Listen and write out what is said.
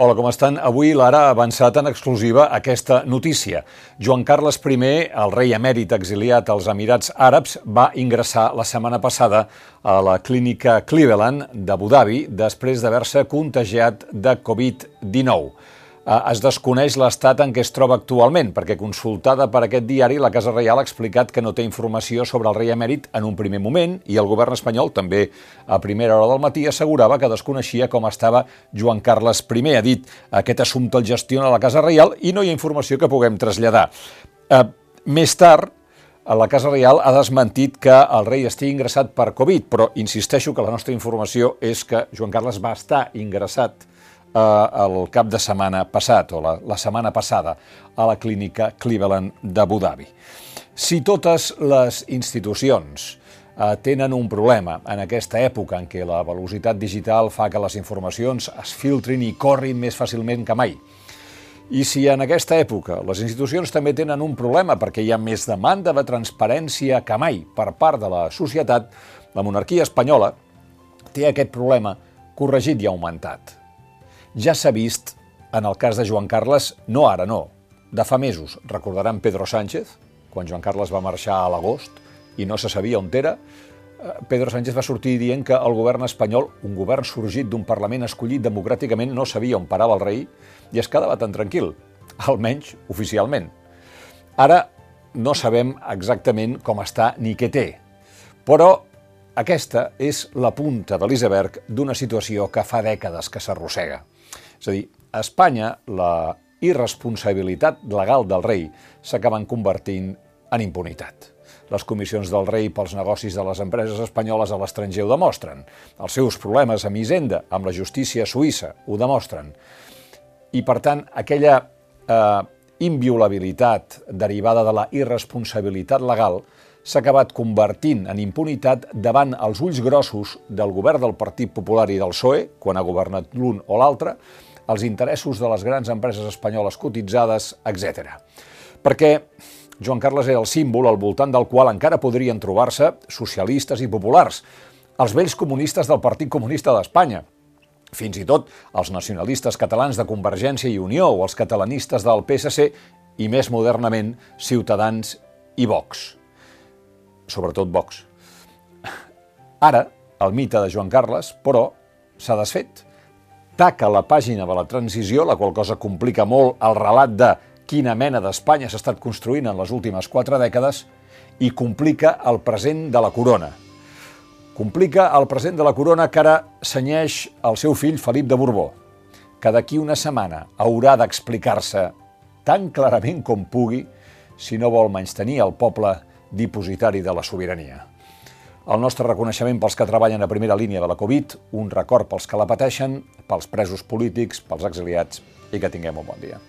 Hola, com estan? Avui l'Ara ha avançat en exclusiva aquesta notícia. Joan Carles I, el rei emèrit exiliat als Emirats Àrabs, va ingressar la setmana passada a la clínica Cleveland d'Abu Dhabi després d'haver-se contagiat de Covid-19. Eh, es desconeix l'estat en què es troba actualment, perquè consultada per aquest diari, la Casa Reial ha explicat que no té informació sobre el rei emèrit en un primer moment i el govern espanyol, també a primera hora del matí, assegurava que desconeixia com estava Joan Carles I. Ha dit aquest assumpte el gestiona la Casa Reial i no hi ha informació que puguem traslladar. Eh, més tard, la Casa Reial ha desmentit que el rei estigui ingressat per Covid, però insisteixo que la nostra informació és que Joan Carles va estar ingressat eh, el cap de setmana passat, o la, la setmana passada, a la clínica Cleveland d'Abu Dhabi. Si totes les institucions eh, tenen un problema en aquesta època en què la velocitat digital fa que les informacions es filtrin i corrin més fàcilment que mai, i si en aquesta època les institucions també tenen un problema perquè hi ha més demanda de transparència que mai per part de la societat, la monarquia espanyola té aquest problema corregit i augmentat ja s'ha vist en el cas de Joan Carles, no ara, no, de fa mesos. Recordaran Pedro Sánchez, quan Joan Carles va marxar a l'agost i no se sabia on era, eh, Pedro Sánchez va sortir dient que el govern espanyol, un govern sorgit d'un Parlament escollit democràticament, no sabia on parava el rei i es quedava tan tranquil, almenys oficialment. Ara no sabem exactament com està ni què té, però aquesta és la punta de l'iceberg d'una situació que fa dècades que s'arrossega. És a dir, a Espanya la irresponsabilitat legal del rei s'acaben convertint en impunitat. Les comissions del rei pels negocis de les empreses espanyoles a l'estranger ho demostren. Els seus problemes amb Hisenda, amb la justícia suïssa, ho demostren. I, per tant, aquella eh, inviolabilitat derivada de la irresponsabilitat legal s'ha acabat convertint en impunitat davant els ulls grossos del govern del Partit Popular i del PSOE, quan ha governat l'un o l'altre, els interessos de les grans empreses espanyoles cotitzades, etc. Perquè Joan Carles era el símbol al voltant del qual encara podrien trobar-se socialistes i populars, els vells comunistes del Partit Comunista d'Espanya, fins i tot els nacionalistes catalans de Convergència i Unió o els catalanistes del PSC i, més modernament, Ciutadans i Vox. Sobretot Vox. Ara, el mite de Joan Carles, però, s'ha desfet taca la pàgina de la transició, la qual cosa complica molt el relat de quina mena d'Espanya s'ha estat construint en les últimes quatre dècades i complica el present de la corona. Complica el present de la corona que ara senyeix el seu fill Felip de Borbó, que d'aquí una setmana haurà d'explicar-se tan clarament com pugui si no vol tenir el poble dipositari de la sobirania. El nostre reconeixement pels que treballen a primera línia de la Covid, un record pels que la pateixen, pels presos polítics, pels exiliats i que tinguem un bon dia.